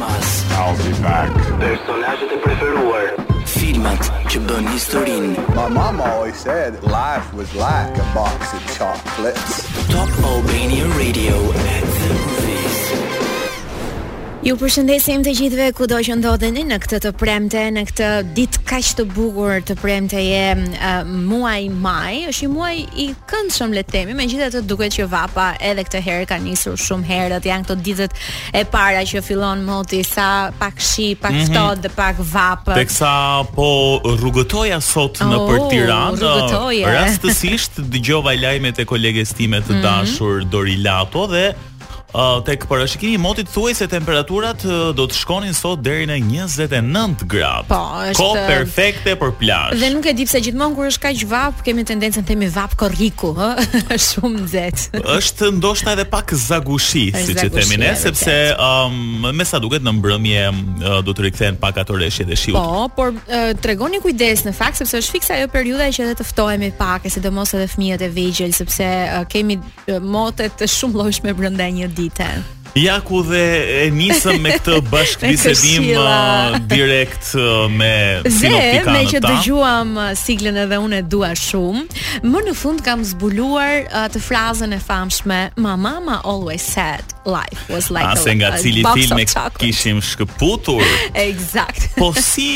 Mas I'll be back. Personazhet e preferuar. Filmat që bënë historinë. My mama always said life was like a box of chocolates. Top Albania Radio at the movies. Ju përshëndesim të gjithëve kudo që ndodheni në këtë të premte, në këtë ditë kaq të bukur të premteje uh, muaj maj, është një muaj i këndshëm le të themi, megjithatë duket që vapa edhe këtë herë ka nisur shumë herët, janë këto ditët e para që fillon moti sa pak shi, pak mm -hmm. ftohtë dhe pak vapë. Teksa po rrugëtoja sot oh, nëpër oh, Tiranë, rastësisht dëgjova lajmet e koleges time të mm -hmm. dashur Dori Lato dhe Uh, tek parashikimi i motit thuhej se temperaturat uh, do të shkonin sot deri në 29 gradë. Po, është kohë perfekte për plazh. Dhe nuk e di pse gjithmonë kur është kaq vapë, kemi tendencën të themi vapë korriku, ë, shumë nxehtë. Është ndoshta edhe pak zagushi, Është siç e zagushi, themi ne, e sepse vërtet. um, me sa duket në mbrëmje uh, do të rikthehen pak ato reshjet e shiut. Po, por e, tregoni kujdes në fakt sepse është fiksa ajo periudha që edhe të ftohemi pak, e sidomos edhe fëmijët e vegjël sepse e, kemi e, mote të shumëllojshme brenda një dite. Ja ku dhe e nisëm me këtë bashkëbisedim Me këshilla. uh, direkt uh, me sinoptikanët. Dhe meqë dëgjuam uh, siglën edhe unë e dua shumë. Më në fund kam zbuluar uh, atë frazën e famshme My mama always said life was like se a, nga a cili box film e of chocolates." kishim shkëputur. Eksakt. Po si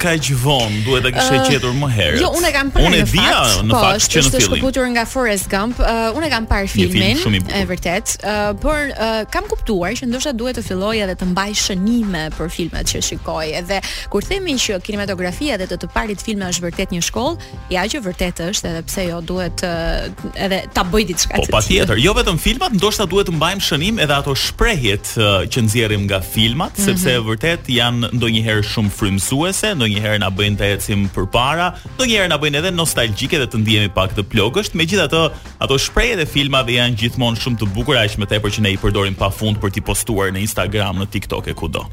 kaq vonë duhet ta kishe uh, gjetur më herët. Jo, unë e kam parë. Unë e di në po, fakt që në fillim. Është shkëputur nga Forrest Gump. Uh, unë e kam parë filmin, film e vërtet, uh, por uh, kam kuptuar që ndoshta duhet të filloj edhe të mbaj shënime për filmat që shikoj. Edhe kur themi që kinematografia dhe të parit filma është vërtet një shkollë, Ja që vërtet është edhe pse jo duhet uh, edhe ta bëj diçka. Po patjetër, jo vetëm filmat, ndoshta duhet të mbajmë shënim edhe ato shprehjet uh, që nxjerrim nga filmat, mm -hmm. sepse vërtet janë ndonjëherë shumë frymësuese, ndonjëherë na bëjnë të ecim përpara, ndonjëherë na bëjnë edhe nostalgjike dhe të ndihemi pak të plogësht. Megjithatë, ato shprehjet e filmave janë gjithmonë shumë të bukura, aq më tepër që ne i përdorim pa fund për t'i postuar në Instagram, në TikTok e kudo.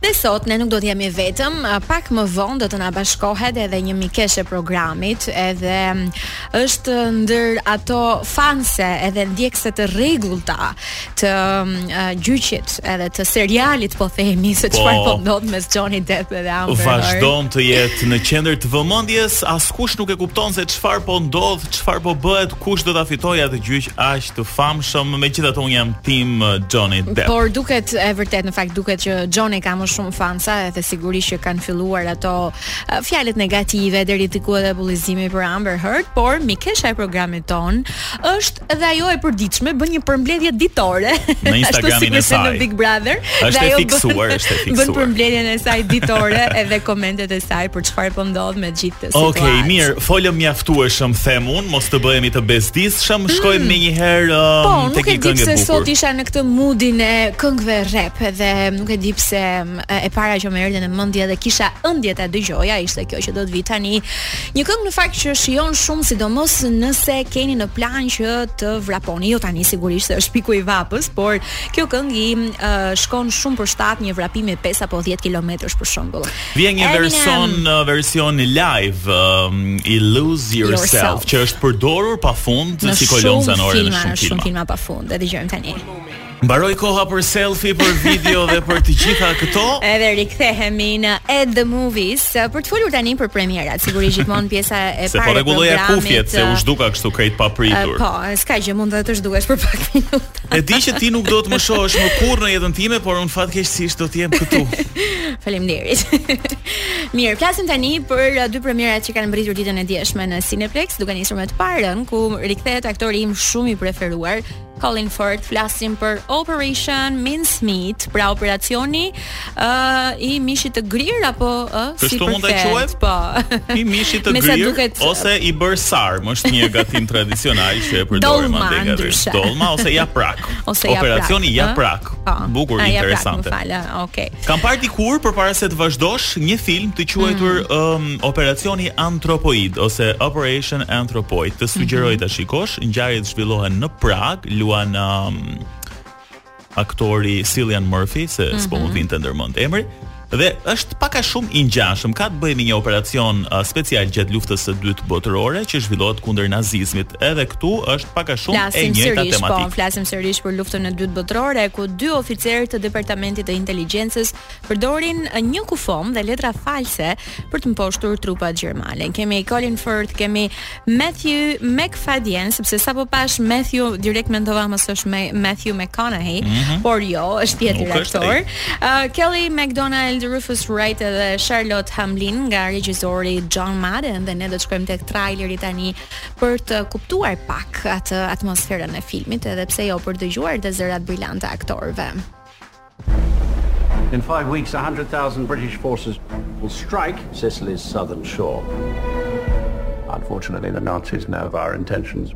Dhe sot ne nuk do të jemi vetëm, pak më vonë do të na bashkohet edhe një mikeshë e programit, edhe është ndër ato fanse edhe ndjekëse të rregullta të uh, gjyqit edhe të serialit po themi se po. çfarë po ndodh mes Johnny Depp dhe Amber Heard. Vazhdon të jetë në qendër të vëmendjes, askush nuk e kupton se çfarë po ndodh, çfarë po bëhet, Kush do ta fitojë atë gjyq aq të famshëm? Megjithatë un jam team uh, Johnny Depp. Por duket e vërtet në fakt duket që Johnny ka më shumë fansa edhe sigurisht që kanë filluar ato uh, fjalët negative deri diku edhe bullizimi për Amber Heard, por mikesha e programit tonë është edhe ajo e përditshme bën një përmbledhje ditore në Instagramin e saj. Në Big Brother është e fiksuar, është e fiksuar. Bën përmbledhjen e saj ditore edhe komentet e saj për çfarë po ndodh me gjithë situatë. Okej, okay, mirë, folëm mjaftueshëm, them unë, mos të bëhemi të bezdisshëm, mm. shkojmë menjëherë um, po, tek një këngë e bukur. Po, nuk e di pse sot isha në këtë moodin e këngëve rap dhe nuk e di pse um, e para që më erdhi në mendje dhe kisha ëndje ta dëgjoja, ishte kjo që do të vijë tani. Një këngë në fakt që shijon shumë, sidomos nëse keni në plan që të vraponi, jo tani sigurisht se është piku i vapës, por kjo këngë i uh, shkon shumë për shtat një vrapimi 5 apo 10 kilometrash për shembull. Vjen një version uh, version live um, i Lose Yourself, Yourself, që është përdorur pafund në si kolonë zanore në shumë filma. Shumë filma pafund, e dëgjojmë tani. Mbaroi koha për selfie, për video dhe për të gjitha këto. Edhe rikthehemi në At the Movies për të folur tani për premierat. Sigurisht gjithmonë pjesa e parë. Se po rregulloja kufjet se u zhduka kështu krejt papritur. Uh, po, s'ka gjë mund të zhdukesh për pak minuta. E di që ti nuk do të më shohësh më kurrë në jetën time, por unë fatkeqësisht do të jem këtu. Faleminderit. Mirë, flasim tani për uh, dy premierat që kanë mbërritur ditën e djeshme në Cineplexx, duke nisur me të parën ku rikthehet aktori im shumë i preferuar, Colin Firth. Flasim për Operation Mincemeat, pra operacioni ë i mishit të grirë apo ë si Kështu mund ta përkthehet, quajmë? Po. I mishit të Me sa grirë duket- ose i bërë sarmë, është një gatim tradicional që e përdorim Dolma, andej gati. ndryshe. Dolma ose japrak. Ose japrak, Operacioni ë? japrak. Po. Bukur, A, japrak, interesante. Më fal, a, okay. Kam parë dikur përpara se të vazhdosh një film të quajtur Mm. um, Operacioni Antropoid ose Operation Anthropoid. Të sugjeroj Mhm. ta shikosh. Ngjarjet zhvillohen në Pragë, luan um, aktori Cillian Murphy, se mm -hmm. s'po më mhm. vinte ndërmend emri, dhe është pak a shumë i ngjashëm, ka të bëjë me një operacion uh, special gjatë luftës së dytë botërore që zhvillohet kundër nazizmit. Edhe këtu është pak a shumë flasim e njëjta po, tematikë. Po, flasim sërish për luftën e dytë botërore ku dy oficerë të Departamentit të Inteligjencës Përdorin një kufomë dhe letra false për të mposhtur trupat gjermane. Kemi Colin Firth, kemi Matthew Macfadyen, sepse sapo pashë Matthew direkt mendova mos është Matthew McConaughey, mm -hmm. por jo, është tjetër aktor. Uh, Kelly Macdonald, Rufus Wright dhe Charlotte Hamblin nga regjizori John Madden dhe ne do të shkojmë tek traileri tani për të kuptuar pak atë atmosferën e filmit edhe pse jo për të dëgjuar dhe zërat brilantë të aktorëve. In 5 weeks 100,000 British forces will strike Sicily's southern shore. Unfortunately the Nazis know of our intentions.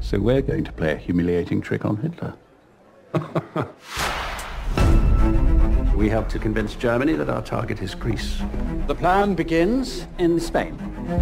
So we're going to play a humiliating trick on Hitler. We have to convince Germany that our target is Greece. The plan begins in Spain,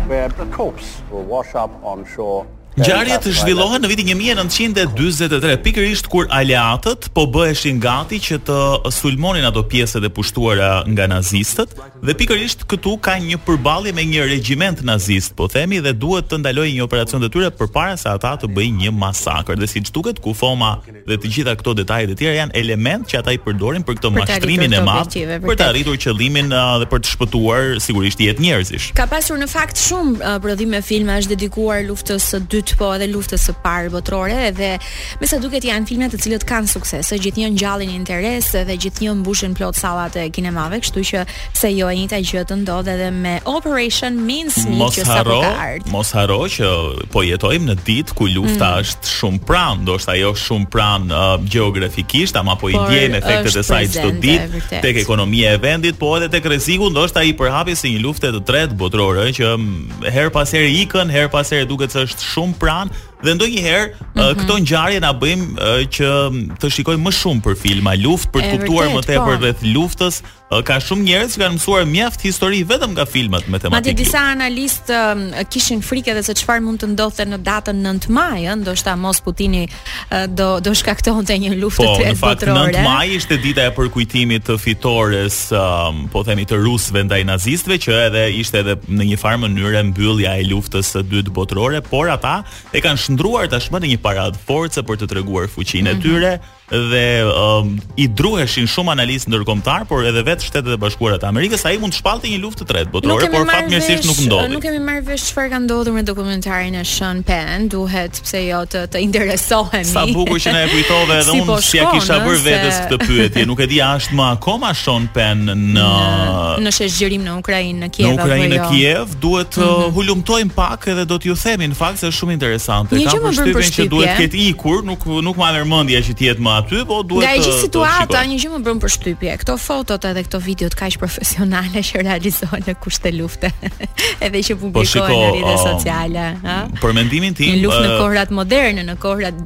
where a corpse will wash up on shore Ngjarjet zhvillohen në vitin një mijë e nëntëqind e dyzet e tre, pikërisht kur aleatët po bëheshin gati që të sulmonin ato pjesët e pushtuara nga nazistët dhe pikërisht këtu ka një përballje me një regjiment nazist, po themi dhe duhet të ndalojë një operacion të tyre përpara se ata të bëjnë një masakër. Dhe siç duket, Kufoma dhe të gjitha këto detajet e tjera janë elementë që ata i përdorin për këtë mashtrimin e madh për të arritur qëllimin uh, dhe për të shpëtuar sigurisht jetë njerëzish. Ka pasur në fakt shumë uh, prodhime filmash të dedikuar luftës së dytë po edhe luftës së parë botërore edhe me sa duket janë filma të cilët kanë sukses, gjithnjë ngjallin interes dhe gjithnjë mbushin plot sallat e kinemave, kështu që Pse jo e njëjta gjë të ndodhë edhe me Operation Mincemeat që sapo ka ardhur. Mos harro që po jetojmë në ditë ku lufta mm. është shumë pranë, ndoshta jo shumë pranë uh, gjeografikisht, ama po i ndjejmë efektet e saj çdo ditë tek ekonomia e vendit, po edhe tek rreziku, ndoshta i përhapjes së një lufte të tretë botërore që mm, herë pas herë ikën, herë pas herë duket se është shumë pranë dhe ndonjëherë mm -hmm. uh, mhm. këto ngjarje na bëjnë uh, që mm, të shikojmë më shumë për filma luftë për të kuptuar më tepër po. rreth luftës ka shumë njerëz që kanë mësuar mjaft histori vetëm nga filmat me tematikë. Madje disa analistë um, kishin frikë edhe se çfarë mund të ndodhte në datën 9 maj, ëh, ndoshta mos Putini uh, do do shkaktonte një luftë po, të tretë botërore. Po, 9 maj ishte dita e përkujtimit të fitores, um, po themi të rusëve ndaj nazistëve, që edhe ishte edhe në një farë mënyre mbyllja e luftës së dytë botërore, por ata e kanë shndërruar tashmë në një paradë force për të treguar fuqinë mm -hmm. e mhm. tyre. dhe um, i druheshin shumë analistë ndërkombëtarë, por edhe vetë Shtetet e Bashkuara të Amerikës, ai mund të shpallte një luftë të tretë botërore, por fatmirësisht nuk ndodhi. Nuk kemi marrë vesh çfarë ka ndodhur me dokumentarin e Sean Penn, duhet pse jo të të interesohemi. Sa bukur që na e kujtove edhe si unë po s'ia kisha bërë vetes këtë pyetje. Nuk e di a është më akoma Sean Penn në në, në sheshxhirim në Ukrainë, në Kiev apo jo. Në Ukrainë, në jo. Kiev, duhet të mm -hmm. hulumtojmë pak edhe do t'ju themi në fakt se është shumë interesante. Një Kam përshtypjen që duhet të ketë ikur, nuk nuk më merr mendja që të jetë më aty, po duhet të. Nga gjithë situata, një gjë më bën përshtypje. Këto fotot edhe këto videot kaq profesionale që realizohen në kushte lufte, edhe që po publikohen po në rrjete um, sociale, ha? Për mendimin tim, një luftë në kohërat moderne, në kohërat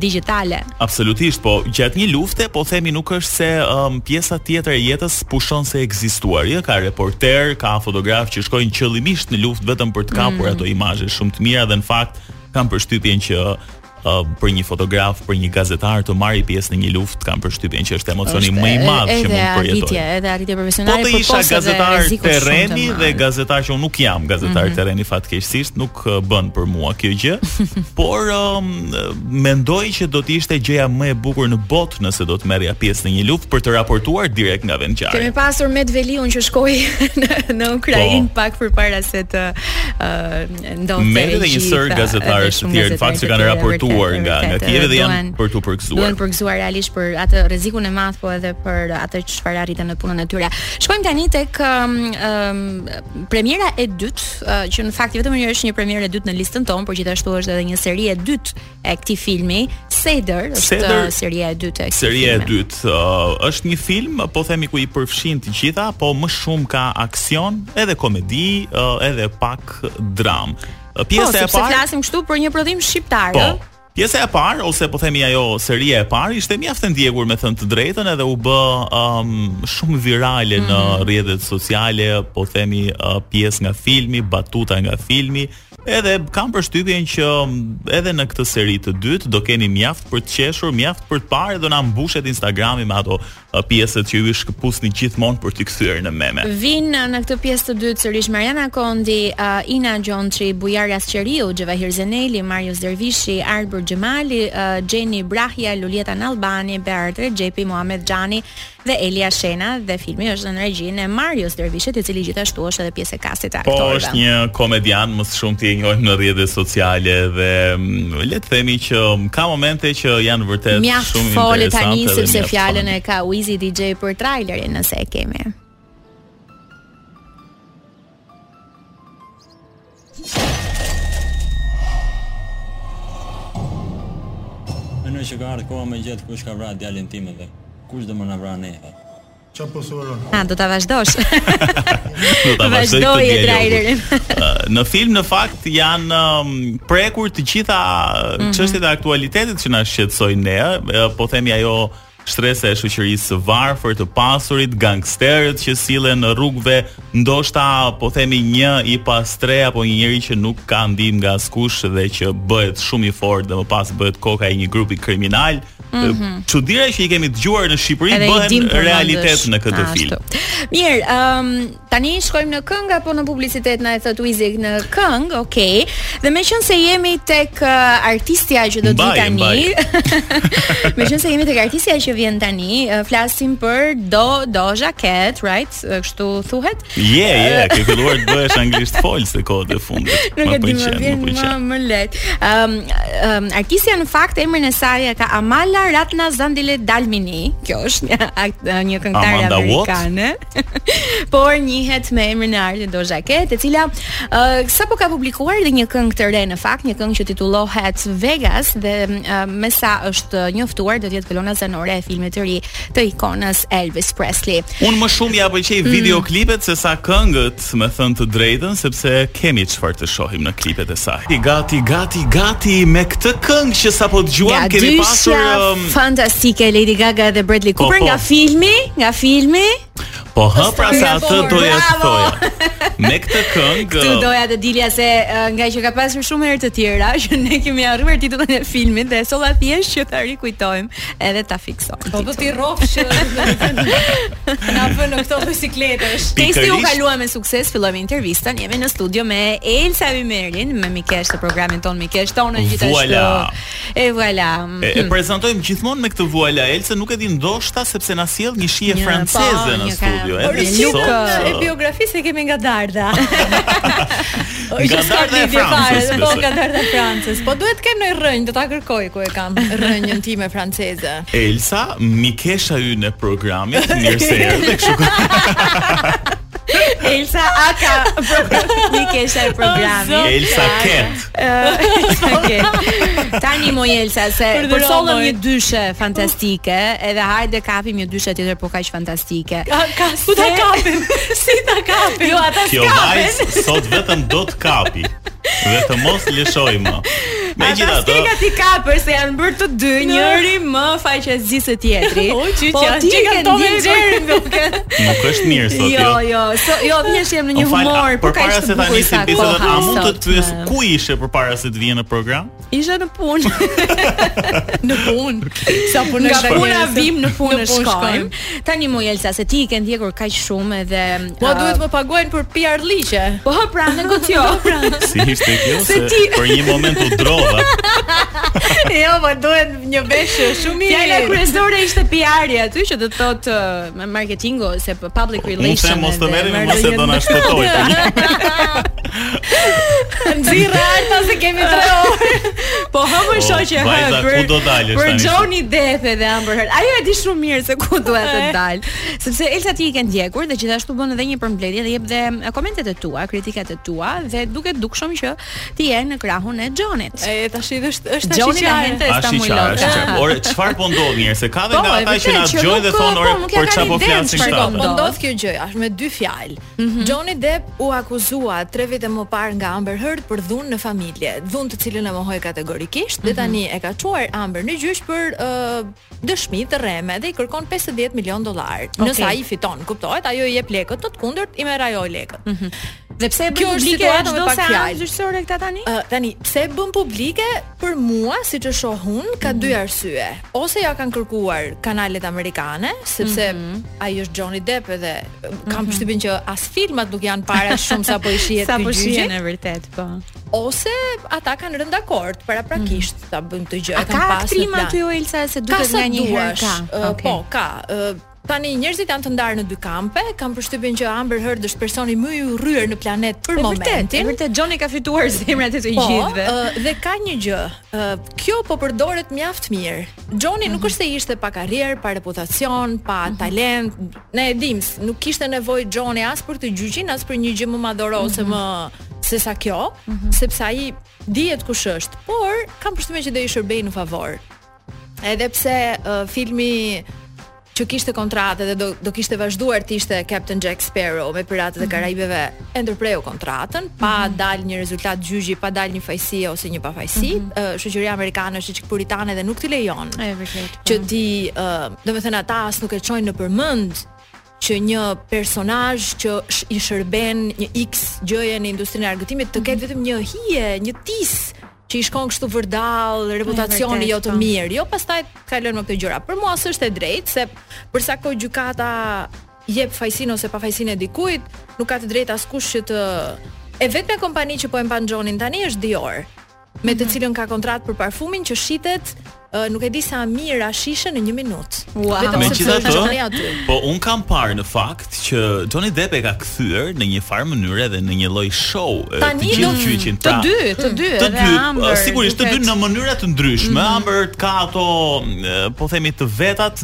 digjitale. Absolutisht po, gjatë një lufte po themi nuk është se um, pjesa tjetër e jetës pushon se ekzistuar. Jo ka reporterë, ka fotografë që shkojnë qëllimisht në luftë vetëm për të kapur mm. ato imazhe shumë të mira dhe në fakt kam përshtypjen që uh, për një fotograf, për një gazetar të marrë pjesë në një luftë, kam përshtypjen që është emocioni më i madh që mund të përjetojë. Edhe arritje profesionale për poshtën. Po të isha gazetar terreni dhe gazetar që unë nuk jam gazetar mm -hmm. terreni fatkeqësisht, nuk bën për mua kjo gjë. por um, Mendoj që do të ishte gjëja më e bukur në botë nëse do të merrja pjesë në një luftë për të raportuar direkt nga vendngjarja. Kemi pasur Muhamed Veliun që shkoi në, në Ukrainë po. pak përpara se të uh, ndodhte. Med dhe një sërë gazetarë të tjerë, në fakt që kanë raportuar nga nga Kiev dhe janë për t'u përgëzuar. Duan përgëzuar realisht për atë rrezikun e madh po edhe për atë çfarë arritën në punën e tyre. Shkojmë tani tek um, um, Premiera e dytë, uh, që në fakt në vetvete është një premierë e dytë në listën tonë, por gjithashtu është edhe një seri e dytë e këtij filmi, Sedër, është Sedër, seria e dytë e këtij. Seria e dytë uh, është një film, po themi ku i përfshin të gjitha, po më shumë ka aksion, edhe komedi, uh, edhe pak dramë. Pjesa po, e parë. Po, sepse flasim këtu për një prodhim shqiptar, po, Pjesa e parë ose po themi ajo seria e parë ishte mjaft e ndjekur me thënë të drejtën edhe u bë um, shumë virale mhm në rrjetet sociale, po themi uh, pjesë nga filmi, batuta nga filmi, Edhe kam përshtypjen që edhe në këtë seri të dytë do keni mjaft për të qeshur, mjaft për të parë, do na mbushet Instagrami me ato pjesët që ju i shkëpusni gjithmonë për t'i kthyer në meme. Vijnë në këtë pjesë të dytë sërish Mariana Kondi, uh, Ina Gjonçi, Bujar Asqeriu, Xhevahir Zeneli, Marius Dervishi, Arbër Xhemali, uh, Xheni Brahja, Luljeta Nallbani, Beart Rexhepi, Muhamet Xhani dhe Elia Shena dhe filmi është në regjinë e Marius Dervishit, i cili gjithashtu është edhe pjesë e kastit të aktorëve. Po është një komedian, më së shumti e njohim në rrjetet sociale dhe mm, le të themi që mm, ka momente që janë vërtet shumë interesante. Mjaft fole tani sepse fjalën e ka Wizy DJ për trailerin nëse e kemi. Mendoj që ka ardhë koha me gjetë kush ka vra djalin tim edhe kush do me na vra ne Ça po thua? Ha, do ta vazhdosh. do ta vazhdoj të dielën. trailerin. në film në fakt janë um, prekur të gjitha mhm çështjet e aktualitetit që na shqetësojnë ne, po themi ajo shtresa e shoqërisë së varfër, të pasurit, gangsterët që sillen rrugëve, ndoshta po themi një i pastrehë apo një njeri që nuk ka ndihmë nga askush dhe që bëhet shumë i fortë dhe më pas bëhet koka e një grupi kriminal. Mhm. Çudira që i kemi dëgjuar në Shqipëri bëhen realitet në këtë film. Mirë, ëm um, tani shkojmë në këngë apo në publicitet na e thotë Wizy në këngë, ok. Dhe meqenëse jemi tek uh, artistja që do të vijë tani. Meqenëse jemi tek artistja që vjen tani, uh, flasim për Do Doja Cat, right? kështu thuhet. Je, yeah, je, yeah, ke filluar të bëhesh anglisht folës në kohët e fundit. Nuk e di më vjen më më lehtë. Ëm, um, um, artistja në fakt emrin e saj e ka Amala Ratna Zandile Dlamini. Kjo është një një këngëtare amerikane. Por njihet me emrin e artit Doja Cat, e cila uh, sapo ka publikuar dhe një këngë të re në fakt, një këngë që titullohet Vegas dhe uh, me sa është njoftuar do të jetë kolona zanore e filmit të ri të ikonës Elvis Presley. Unë më shumë ia pëlqej mm. videoklipet se sa këngët, me thënë të drejtën, sepse kemi çfarë të shohim në klipet e saj. Ti gati, gati, gati me këtë këngë që sapo dëgjuam, kemi pasur um... fantastike Lady Gaga dhe Bradley po, Cooper po, po. nga filmi, nga filmi. Po hë pra se atë doja të thoja. Me këtë këngë. Këtu doja të dilja se ngaqë ka pasur shumë herë të tjera që ne kemi harruar titullin e filmit dhe solla thjesht që ta rikujtojmë edhe ta fiksojmë. Po do të rrofsh. Na vë në këto sikletesh. Testi u kalua me sukses, fillojmë intervistën. Jemi në studio me Elsa Vimerin, me mikeshë të programit tonë, mikeshë tonë gjithashtu. Voilà. E voilà. E, e prezantojmë gjithmonë me këtë voilà Elsa, nuk e di ndoshta sepse na sjell një shije po, franceze në studio. Edhe Origjinë e biografisë e kemi nga Darda. Nga Darda e Francës. Po nga Darda e Francës. Po duhet të kem një rrënjë, do ta kërkoj ku e kam rrënjën time franceze. Elsa, mikesha jonë e programit, mirë se erdhe kështu. Elsa Aka mikesha e programit Elsa Cat Elsa Cat Tani moj Elsa Se prapë sollëm një dyshe fantastike Edhe hajde kapim një dyshe tjetër Po kaq fantastike Ka, ka si ta kapim Si ta kapim Jo ata s'kapen Kjo vajzë sot vetëm do të kapë dhe të mos lëshojë më. Megjithatë... Ata s'ti kap se janë bërë të dy, no. njëri më faqezi se tjetri. O, që po, që që kanë tome në gjerë, duke. Nuk është mirë, sot, jo. Jo, jo, so, jo, ne jemi në një humor, për po, po, ka ishtë të bukur sa koha. A mund të të pyes ku ishe përpara se të vije në program? Isha në punë. në punë. Sa punë nga puna vijmë në punë shkojmë. Tani moj Elsa se ti i ke ndjekur kaq shumë edhe Po uh, duhet të më paguajnë për PR liqe. Po pra negocio. Po, pra. si ishte kjo se, se ti... për një moment u drodha. jo, po duhet një vesh shumë i. Fjala kryesore ishte PR-i aty që do të thotë uh, marketingu ose public relations. Unë them mos të merrni më se do na shpëtojë. Nxirra ata se kemi 3 orë. Po ha më po, shoqë ha. Vajza ku do dalësh tani? Për Johnny Depp dhe Amber Heard. Ajo e di shumë mirë se ku duhet të dalë. Sepse Elsa ti i ke ndjekur dhe gjithashtu bën edhe një përmbledhje dhe jep dhe komentet e tua, kritikat e tua dhe duket dukshëm që Ti je në krahun e Xhonit. E tash i është është tash i qartë. Tash i qartë, është qartë. Ore, çfarë po ndodh mirë se ka dhe po, nga ata që na dëgjojnë dhe thonë ore po, për çfarë po flasin këta. Po, po ndodh kjo gjë, është me dy fjalë. Mhm. Johnny Depp u akuzua 3 vite më parë nga Amber Heard për dhunë në familje, dhunë të cilën e mohoi kategorikisht dhe mhm. tani e ka çuar Amber në gjyq për dëshmi të rreme dhe i kërkon 50 milion dollarë. Okay. Nëse ai fiton, kuptohet, ajo i jep lekët, në të kundërt i merr ajo lekët. Mm -hmm. Dhe pse e bën publike çdo seancë gjyqësore këta tani? Uh, tani, pse e bën publike? Për mua, siç e shoh un, ka mm -hmm. dy arsye. Ose ja kanë kërkuar kanalet amerikane, sepse mm -hmm. ai është Johnny Depp edhe kam përshtypjen mm -hmm. që as filmat nuk i janë parë shumë sa po i shihet ky gjyq. Sa po shihen e vërtet, po. ose ata kanë rënë dakord paraprakisht mm. ta bëjnë këtë gjë. A ka aktrim aty o Elsa se duket nga një herë ka. Uh, okay. Po, ka. Uh, Tani njerëzit janë të ndarë në dy kampe, kam përshtypjen që Amber Heard është personi më i urryer në planet për momentin. Vërtet, vërtet Johnny ka fituar zemrat e të po, gjithëve. Po, uh, dhe ka një gjë. Uh, kjo po përdoret mjaft mirë. Johnny mm -hmm. nuk mhm. është se ishte pa karrierë, pa reputacion, pa mm -hmm. talent, Ne e dimë, nuk kishte nevojë Xhoni as për këtë gjyqin, as për një gjë më madhore se mm -hmm. më se sa kjo, mm -hmm. sepse ai dihet kush është, por kam përshtypjen që do i shërbejë në favor. Edhe pse uh, filmi që kishte kontratë dhe do do kishte vazhduar të ishte Captain Jack Sparrow me Piratët e mhm. Karaibeve, e ndërpreu kontratën pa mm -hmm. dalë një rezultat gjyqi, pa dalë një fajësi ose një pafajësi. Mm -hmm. Shoqëria amerikane është çik puritane dhe nuk të lejon. E vërtet. Po. Që ti, uh, domethënë ata as nuk e çojnë nëpërmend që një personazh që i shërben një X gjëje në industrinë e argëtimit të ketë mhm. vetëm një hije, një tis që i shkon kështu vërdall reputacioni jo të po. mirë. Jo, pastaj kalon me këto gjëra. Për mua s'është e drejtë se për sa kohë gjykata jep fajësinë ose pafajësinë e dikujt, nuk ka të drejtë askush që të e vetmja kompani që po e mban Johnin tani është Dior, me të mhm. cilën ka kontratë për parfumin që shitet Uh, nuk e di sa mijëra shishe në një minutë. Wow. Vetëm se është Xhoni aty. Po un kam parë në fakt që Johnny Depp e ka kthyer në një farë mënyre dhe në një lloj show të gjithë gjyqin. Pra, të dy, të dy, të dy, Amber, sigurisht të dy në mënyra të ndryshme. Mm -hmm. Amber ka ato po themi të vetat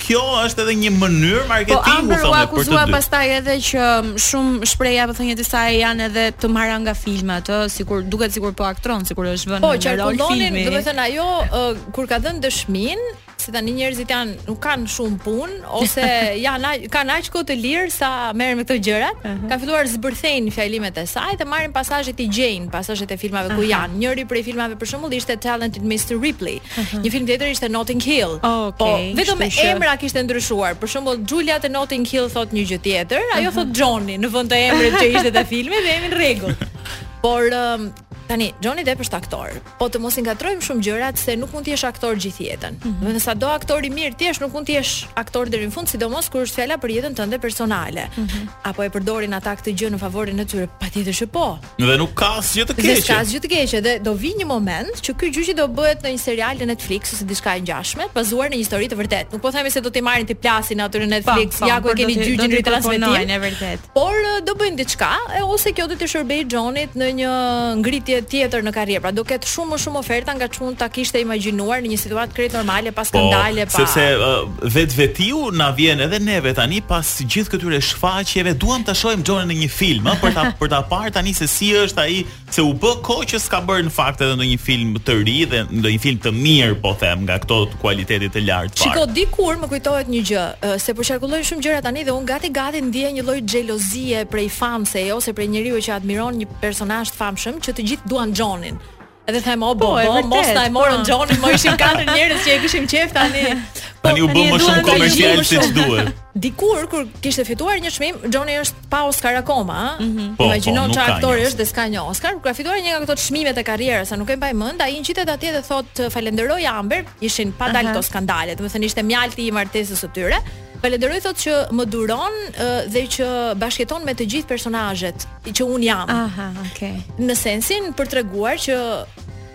kjo është edhe një mënyrë marketingu po, thonë për të dy. Po Amber u akuzua pastaj edhe që shumë shprehje apo thëniet e saj janë edhe të marra nga filmat, ë, sikur duket sikur po aktron, sikur është vënë po, në rol filmi. Po, qarkullonin, domethënë ajo uh, kur ka dhënë dëshminë, se tani njerëzit janë nuk kanë shumë punë ose janë kanë aq kohë të lirë sa merren me këto gjëra, uh -huh. kanë filluar zbërthejnë fjalimet e saj dhe marrin pasazhet i gjejnë, pasazhet e filmave uh -huh. ku janë. Njëri prej filmave për shembull ishte Talented Mr. Ripley, Një film tjetër ishte Notting Hill. Oh, okay, po, vetëm emrat i kishte ndryshuar. Për shembull, Julia te Notting Hill thot një gjë tjetër, ajo uh -huh. thot Johnny në vend të emrit që ishte te filmi dhe jemi në rregull. Por um, Tani, Johnny Depp është aktor. Po të mos i ngatërrojmë shumë gjërat se nuk mund të jesh aktor gjithë jetën. Mm -hmm. Dhe sado aktor i mirë të jesh, nuk mund të jesh aktor deri në fund, sidomos kur është fjala për jetën tënde personale. Mm -hmm. Apo e përdorin ata këtë gjë në favorin e tyre? Patjetër që po. Dhe nuk ka asgjë të keqe. Nuk ka asgjë të keqe dhe do vijë një moment që ky gjyq do bëhet në një serial në Netflix ose diçka e ngjashme, bazuar në një histori të vërtetë. Nuk po themi se do t'i marrin t'i plasin aty në Netflix, pa, pa, ja ku e keni gjyqin ritransmetim. Në vërtetë. Por do bëjnë diçka ose kjo do t'i shërbejë Johnnyt në një ngritje tjetër në karrierë. Pra do ketë shumë më shumë oferta nga ç'mund ta kishte imagjinuar në një situatë krejt normale pa, po, skandale, po. Sepse uh, Vetvetiu na vjen edhe neve tani pas gjithë këtyre shfaqjeve, duam ta shohim Xhonin në një film, ëh, për ta për ta parë tani se si është ai, se u bë kohë që s'ka bërë në fakt edhe ndonjë film të ri dhe ndonjë film të mirë, po them, nga këto të kualitetit të lartë fare. Shiko, dikur më kujtohet një gjë, ëh, se po qarkullojnë shumë gjëra tani dhe unë gati gati ndiej një lloj xhelozie prej fanseje ose prej njeriu që admiron një personazh të famshëm që të gjithë duan Xhonin. Edhe them o bo, bo, bo mos na e morën, po, Johnnyn, ne ishim katër njerëz që e kishim qejf tani. Po, tani u bë më shumë komercial se ç'duhet. Dikur kur kishte fituar një çmim, Johnny është pa Oscar akoma, ëh. Mm -hmm. po, Imagjino po, çfarë aktori është dhe s'ka një Oscar, kur ka fituar një nga këto çmimet e karrierës, se nuk e mbaj mend, ai ngjitet atje dhe thotë falënderoj Amber, ishin pa dalë këto skandale, domethënë ishte mjalti i martesës së tyre. Falënderoj thotë që më duron dhe që bashkëjeton me të gjithë personazhet që unë jam. Aha, okay. Në sensin për të treguar që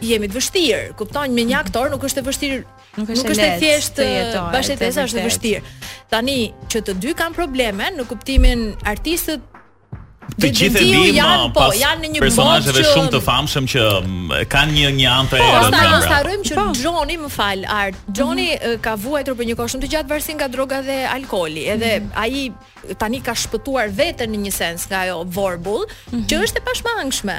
jemi të vështirë. Kupton, me një mhm. aktor nuk është e vështirë nuk është, nuk është e thjeshtë bashkëjetesa është e vështirë. Tani që të dy kanë probleme në kuptimin artistët Të gjithë e dimë janë, po, janë në një botë personazhesh që... shumë të famshëm që mm, kanë një një anë të po, errët. Po, mos harrojmë që po. Johnny, më fal, Art. Mhm. Johnny mm -hmm. ka vuajtur për një kohë shumë të gjatë varësi nga droga dhe alkooli. Edhe mm -hmm. ai tani ka shpëtuar veten në një sens nga ajo vorbull, mm -hmm. që është e pashmangshme.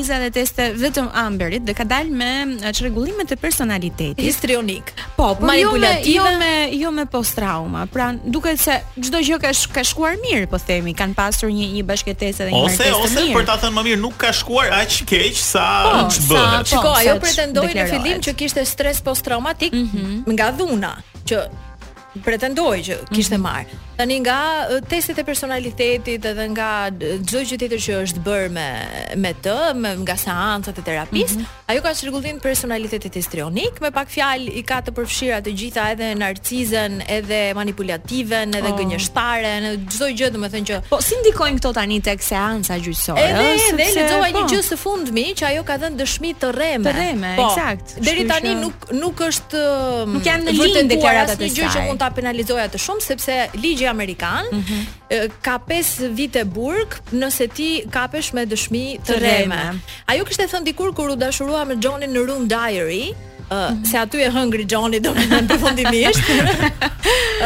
analiza dhe teste vetëm Amberit dhe ka dalë me çrregullime të personalitetit histrionik. Po, po jo me jo me jo me post trauma. Pra, duket se çdo gjë ka sh ka shkuar mirë, po themi, kanë pasur një një bashkëjetesë dhe një martesë të mirë. Ose ose për ta thënë më mirë, nuk ka shkuar aq keq sa po, ç'bëhet. Po, po, ajo pretendoi në fillim që kishte stres post traumatik mm -hmm. nga dhuna, që pretendoi që kishte mhm. marrë. Tani nga testet e personalitetit edhe nga çdo gjë tjetër që është bërë me me të, me, nga seancat e terapisë, mm -hmm. ajo ka çrregullim personaliteti histrionik, me pak fjalë i ka të përfshira të gjitha edhe narcisen, edhe manipulativen, edhe oh. gënjeshtaren, çdo gjë domethënë që Po si ndikojnë këto tani tek seanca gjyqësore? Edhe edhe lexova një po. gjë së fundmi që ajo ka dhënë dëshmi të rreme. Të rreme, po, eksakt. Deri tani nuk nuk është nuk janë në linjë deklaratat e saj. Një gjë që mund ta penalizojë atë shumë sepse ligji amerikan mm -hmm. ka 5 vite burg nëse ti kapesh me dëshmi të rreme. Ajo kishte thënë dikur kur u dashurua me Johnin në Rum Diary, Uh, se aty e hëngri Johnny do më thënë përfundimisht.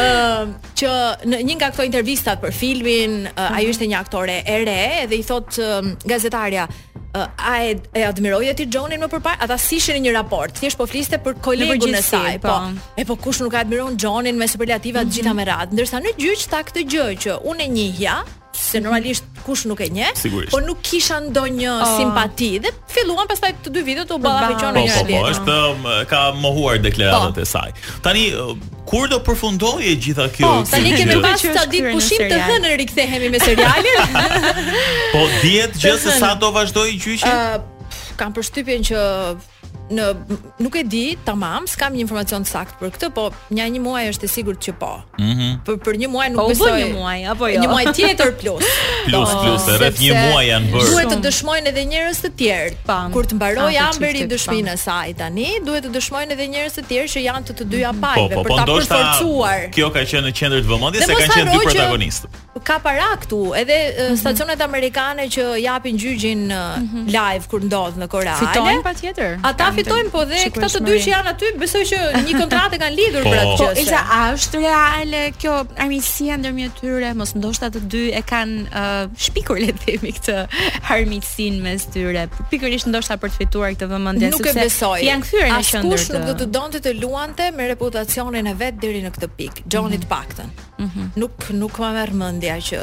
Ëm uh, që në një nga këto intervistat për filmin, uh, ajo ishte një aktore e re dhe i thotë uh, gazetarja, a e, e admiroje ti Johnin më përpara? Ata s'ishin në një raport? Thjesht po fliste për kolegun e saj, po. po. E po kush nuk e admiron Johnin me superlativa të mm -hmm. gjitha me radhë, ndërsa në gjyq tha këtë gjë që unë e njihja, se normalisht kush nuk e njeh, po nuk kisha ndonjë oh. simpati dhe filluan pastaj të dy videot u ballafaquan po, po, njëra tjetrën. Po, po, është um, ka mohuar deklaratat po. e saj. Tani Kur do përfundojë e gjitha kjo? Po, tani kemi pesë ditë pushim të hënë rikthehemi me serialin. po dihet gjë se sa do vazhdojë gjyqi? Uh, kam përshtypjen që në nuk e di tamam, s'kam një informacion të saktë për këtë, po një një muaj është e sigurt që po. Mhm. Mm për për një muaj nuk po, besoj. Po një muaj apo jo? Një muaj tjetër plus. plus po, plus, rreth një muaj janë bërë. Duhet të dëshmojnë edhe njerëz të tjerë. Kur të mbarojë Amberi dëshminë e saj tani, duhet të dëshmojnë edhe njerëz të tjerë që janë të dyja mhm. palëve po, po, për po, ta përforcuar. Kjo ka qenë në qendër të vëmendjes se kanë qenë dy protagonistë. Ka para këtu edhe mm -hmm. stacionet amerikane që japin gjyqin mm -hmm. live kur ndodh në Korea. Fitojnë patjetër. Ata fitojnë po dhe këta të dy që janë aty, besoj që një kontratë kanë lidhur për atë. Po, po a është reale kjo armiqësia ndërmjet tyre, mos ndoshta të dy e kanë uh, shpikur le të themi këtë armiqësi armiqësinë mes tyre, pikërisht ndoshta për të fituar këtë vëmendje sepse nuk e besoj. Janë kthyer në qendër. Askush nuk do të donte të luante me reputacionin e vet deri në këtë pikë. Johnny mm -hmm të paktën. Mm -hmm. Nuk nuk më merr mendja që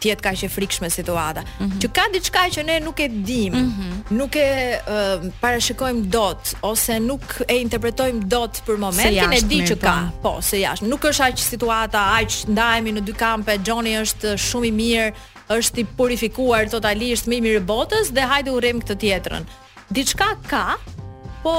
të jetë kaq e frikshme situata. Mm -hmm. Që ka diçka që ne nuk e dimë, mm -hmm. nuk e uh, parashikojmë dot ose nuk e interpretojmë dot për momentin e di që ka. Po, po se jashtë. Nuk është aq situata, aq ndahemi në dy kampe. Johnny është shumë i mirë, është i purifikuar totalisht më i mirë i botës dhe hajde e urrejmë këtë tjetrën. Diçka ka, po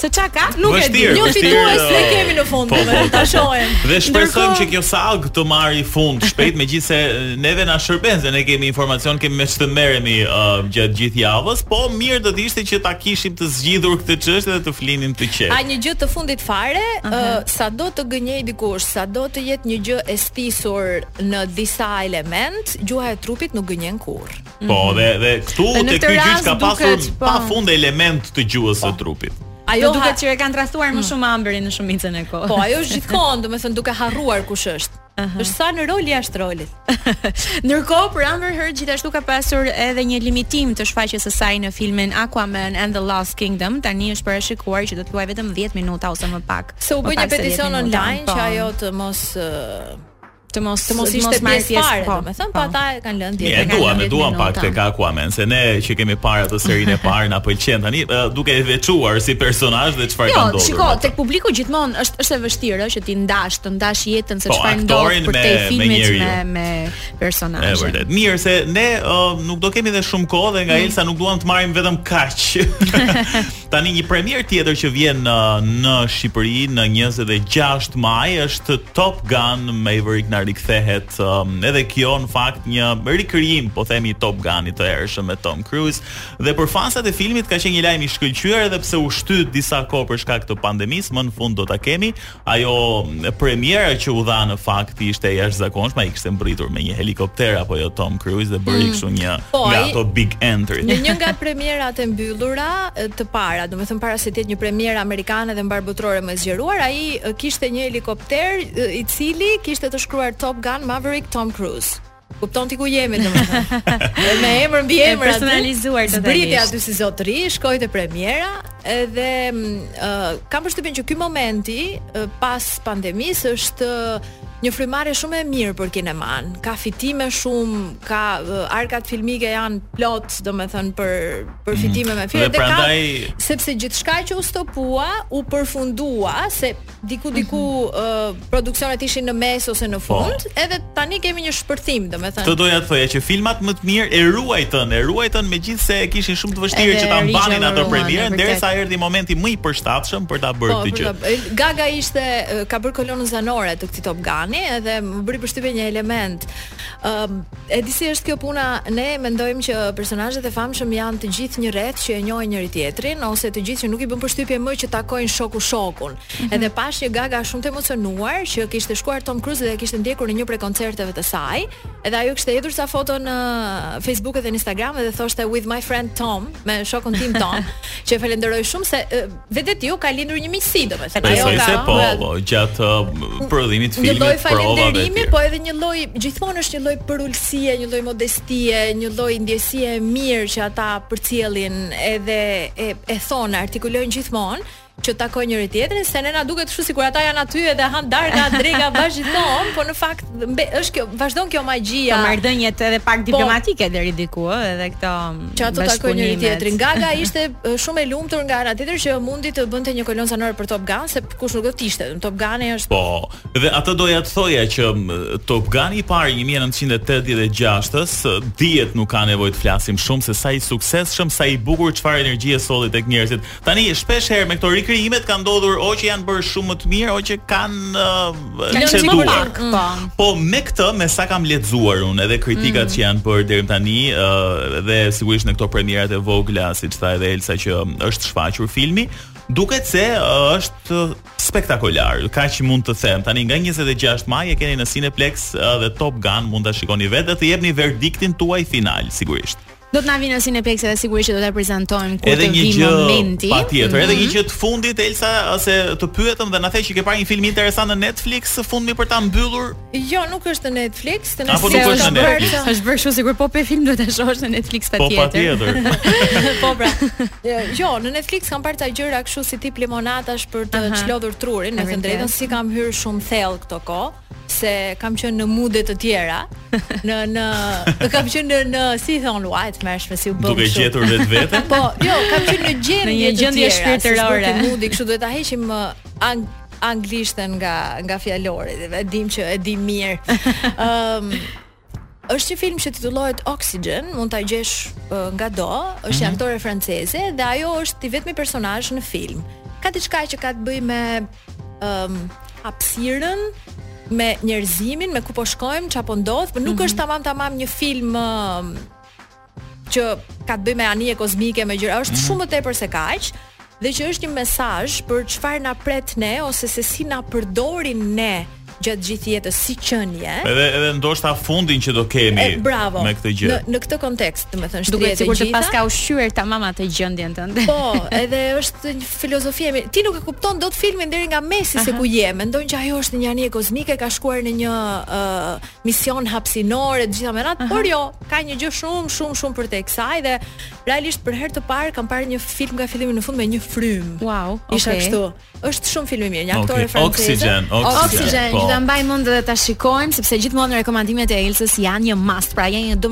Se ça ka? Nuk e di. Një fitues e kemi në fund, po, po, ta po. shohim. Dhe shpresojmë që kjo sagë të marrë fund shpejt, megjithëse neve na shërben se ne kemi informacion, kemi me ç'të merremi uh, gjatë gjithë javës, po mirë do të ishte që ta kishim të zgjidhur këtë çështje dhe të flinim të qetë. A një gjë të fundit fare, uh, sado të gënjejë dikush, sado të jetë një gjë e stisur në disa element, gjuha e trupit nuk gënjen kurrë. Po, mhm. dhe dhe këtu te ky gjyq ka pasur duket, po. pa fund elemente të gjuhës së po. trupit. Ajo do duket që e kanë tradhtuar më mm. shumë Amberin në shumicën e kohës. Po, ajo është gjithë kohën, domethënë duke harruar kush është. Është sa në rol e jashtë rolit. Ndërkohë, për Amber Heard gjithashtu ka pasur edhe një limitim të shfaqjes së saj në filmin Aquaman and the Lost Kingdom. Tani është parashikuar që do të luajë vetëm 10 minuta ose më pak. Se u bë një peticion online po. që ajo të mos të mos të mos ishte pjesë fare, po. domethënë po, po ata e kanë lënë dhjetë. Ne e duam, ne e duam pak tek Aquaman, se ne që kemi parë atë serinë e parë na pëlqen tani duke e veçuar si personazh dhe çfarë jo, ka ndodhur. Jo, shiko, tek publiku gjithmonë është është e vështirë që t'i ndash, të ndash jetën se po, çfarë ndodh për te filmit me me personazhin. Është vërtet. Mirë se ne nuk do kemi dhe shumë kohë dhe nga mm. Elsa nuk duam të marrim vetëm kaq. Tani një premierë tjetër që vjen në në Shqipëri në 26 maj është Top Gun Maverick na rikthehet um, edhe kjo në fakt një rikrijim po themi i Top Gun-it të hershëm me Tom Cruise dhe për fansat e filmit ka qenë një lajm i shkëlqyer edhe pse u shty disa kohë për shkak të pandemisë më në fund do ta kemi Ajo premiera që u dha në fakt ishte e jashtëzakonshme, ai kishte mbërritur me një helikopter apo jo Tom Cruise dhe bëri mm. kështu një po, nga ato big entry. Në një nga premierat e mbyllura të para, domethënë para se të jetë një premierë amerikane dhe mbarëbotërore më e zgjeruar, ai kishte një helikopter i cili kishte të shkruar Top Gun Maverick Tom Cruise. Kupton ti ku jemi domethënë. me emër mbiemër aty. Personalizuar domethënë. Zbriti aty si zotëri, shkoi te premiera edhe uh, kam përshtypjen që ky momenti uh, pas pandemisë është uh, një frymëmarrje shumë e mirë për kinemanë. Ka fitime shumë, ka uh, arkat filmike janë plot, domethënë për për mm. fitime mm. me film dhe, dhe prandaj... ka sepse gjithçka që u stopua u përfundua se diku diku mm -hmm. uh, produksionet ishin në mes ose në po. fund, po. edhe tani kemi një shpërthim, domethënë. Do doja të thoja që filmat më të mirë e ruajtën, e ruajtën megjithëse e kishin shumë të vështirë që ta mbanin atë premierën, derisa erdhi momenti më i përshtatshëm për ta bërë po, këtë gjë. Po, Gaga ishte ka bërë kolonën zanore të këtij Top Gun-i, edhe më bëri përshtypje një element. Ëm um, E di si është kjo puna, ne mendojmë që personazhet e famshëm janë të gjithë një rreth që e njohin njëri tjetrin ose të gjithë që nuk i bën përshtypje më që takojnë shoku shokun. Mm -hmm. Edhe pashë një Gaga shumë të emocionuar që kishte shkuar Tom Cruise dhe e kishte ndjekur në një prej koncerteve të saj, edhe ajo kishte hedhur ca foto në Facebook dhe në Instagram dhe thoshte with my friend Tom, me shokun tim Tom, që e falënderoj shumë se Vetvetiu ka lindur një miqësi, domethënë ajo ka. Besoj se po, po, gjatë uh, prodhimit të filmit, provave. Një lloj falënderimi, po edhe një lloj gjithmonë është një lloj përulësie, një lloj modestie, një lloj ndjesie e mirë që ata përcjellin edhe e, e thonë, e artikulojnë gjithmonë që takojnë njëri tjetrin, se ne na duket kështu sikur ata janë aty edhe hanë darka, dreka bashkë gjithmonë, po në fakt mbe, është kjo vazhdon kjo magjia. Po marrëdhëniet edhe pak po. diplomatike po, deri diku, ë, edhe këto që ato takojnë njëri tjetrin. Gaga ishte shumë e lumtur nga ana tjetër që mundi të bënte një kolonë zanore për Top Gun, se kush nuk do të ishte. Top Gun është Po, dhe atë doja të thoja që Top Gun i parë 1986-s dihet nuk ka nevojë të flasim shumë se sa i suksesshëm, sa i bukur, çfarë energjie solli tek njerëzit. Tani shpesh herë me këto rikrijimet ka ndodhur o që janë bërë shumë më të mirë o që kanë uh, ceduar. Mm. Po. po me këtë, me sa kam lexuar unë edhe kritikat mm. që janë bërë deri tani uh, dhe sigurisht në këto premierat e vogla, siç tha edhe Elsa që është shfaqur filmi, duket se uh, është spektakolar. Kaq mund të them. Tani nga 26 maj e keni në Cineplex uh, dhe Top Gun mund ta shikoni vetë dhe të jepni verdiktin tuaj final sigurisht. Do të na vinë në Cineplex edhe sigurisht që do ta prezantojmë kur të vijë momenti. Edhe një gjë patjetër, edhe një mhm. gjë të fundit Elsa, ose të pyetëm dhe na the që ke parë një film interesant në Netflix së fundmi për ta mbyllur? Jo, nuk është në Netflix, të na sjellë. Apo nuk është në Netflix. Është bërë kështu sikur po pe film duhet të shohësh në Netflix po, patjetër. Po patjetër. Po pra. Jo, në Netflix kam parë ca gjëra kështu si tip limonadash për të çlodhur trurin, them të drejtën s'i kam hyrë shumë thellë këto kohë. se kam qenë në mude të tjera. Në në të kam qenë në, në si i thonë White Marsh me si u bë. Duke gjetur vet veten. Po, jo, kam qenë në gjendje në një gjendje shpirtërore. Si mudi, kështu duhet ta heqim uh, ang anglishten nga nga fjalori. E dim që e di mirë. Ëm um, Është një film që titullohet Oxygen, mund ta gjesh uh, ngado, është mm -hmm. një mhm. aktore franceze dhe ajo është i vetmi personazh në film. Ka diçka që ka të bëjë me um, hapësirën, me njerëzimin, me ku po shkojmë, çfarë po ndodh, por nuk mm -hmm. është tamam tamam një film uh, që ka të bëjë me anije kozmike, me gjëra, është mm -hmm. shumë më tepër se kaq dhe që është një mesazh për çfarë na pret ne ose se si na përdorin ne gjatë gjithë jetës si qenie. Edhe edhe ndoshta fundin që do kemi e, bravo, me këtë gjë. Në në këtë kontekst, domethënë shtrihet gjithë. Duket sikur të paska ushqyer tamam atë gjendjen tënde. Po, edhe është një filozofi e Ti nuk e kupton dot filmin deri nga mesi Aha. se ku je. Mendon që ajo është një anije kozmike, ka shkuar në një uh, mision hapësinor e të gjitha me radhë, Aha. por jo, ka një gjë shumë shumë shumë përtej kësaj dhe realisht për herë të parë kam parë një film nga fillimi në fund me një frymë. Wow, okay. Isha kështu. Është shumë film i mirë, një aktore okay. franceze. Oxygen, oxygen. Oxygen, po. do ta mbaj mend dhe ta shikojmë sepse gjithmonë rekomandimet e Elsës janë një must, pra janë një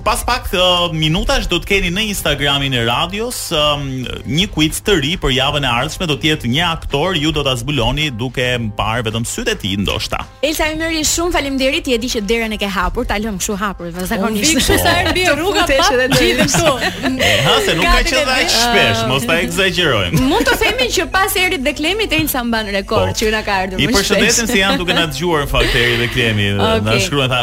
Pas pak uh, minutash do të keni në Instagramin e radios um, një quiz të ri për javën e ardhshme, do të jetë një aktor, ju do ta zbuloni duke parë vetëm sytë e tij ndoshta. Elsa Ymeri, shumë faleminderit, ti e di që derën e ke hapur, ta lëm kështu hapur, zakonisht. Unë kështu sa e bie rruga pa dhe gjithë këtu. Ha, se nuk ka qenë aq shpesh, mos ta ekzagjerojmë. Mund të themi që pas Erit dhe Klemit Elsa mban rekord po. që na ka ardhur më shpesh. I përshëndesim se janë duke na dëgjuar fakt Eri dhe Klemi, na shkruan tha